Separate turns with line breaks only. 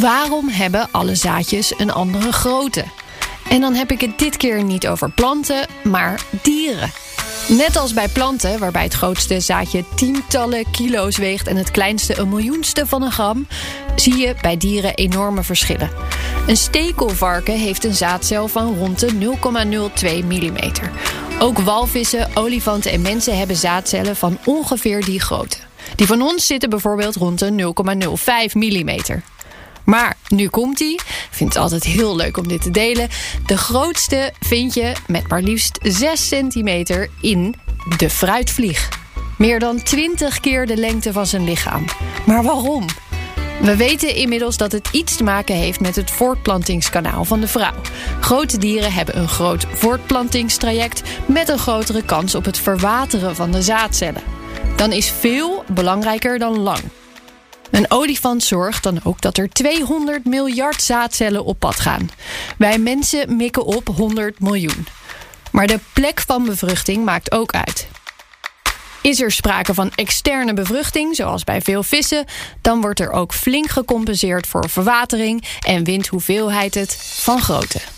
Waarom hebben alle zaadjes een andere grootte? En dan heb ik het dit keer niet over planten, maar dieren. Net als bij planten, waarbij het grootste zaadje tientallen kilo's weegt en het kleinste een miljoenste van een gram, zie je bij dieren enorme verschillen. Een stekelvarken heeft een zaadcel van rond de 0,02 mm. Ook walvissen, olifanten en mensen hebben zaadcellen van ongeveer die grootte. Die van ons zitten bijvoorbeeld rond de 0,05 mm. Maar nu komt ie. Vind het altijd heel leuk om dit te delen. De grootste vind je met maar liefst 6 centimeter in de fruitvlieg. Meer dan 20 keer de lengte van zijn lichaam. Maar waarom? We weten inmiddels dat het iets te maken heeft met het voortplantingskanaal van de vrouw. Grote dieren hebben een groot voortplantingstraject met een grotere kans op het verwateren van de zaadcellen. Dan is veel belangrijker dan lang. Een olifant zorgt dan ook dat er 200 miljard zaadcellen op pad gaan. Wij mensen mikken op 100 miljoen. Maar de plek van bevruchting maakt ook uit. Is er sprake van externe bevruchting, zoals bij veel vissen, dan wordt er ook flink gecompenseerd voor verwatering en wint hoeveelheid het van grootte.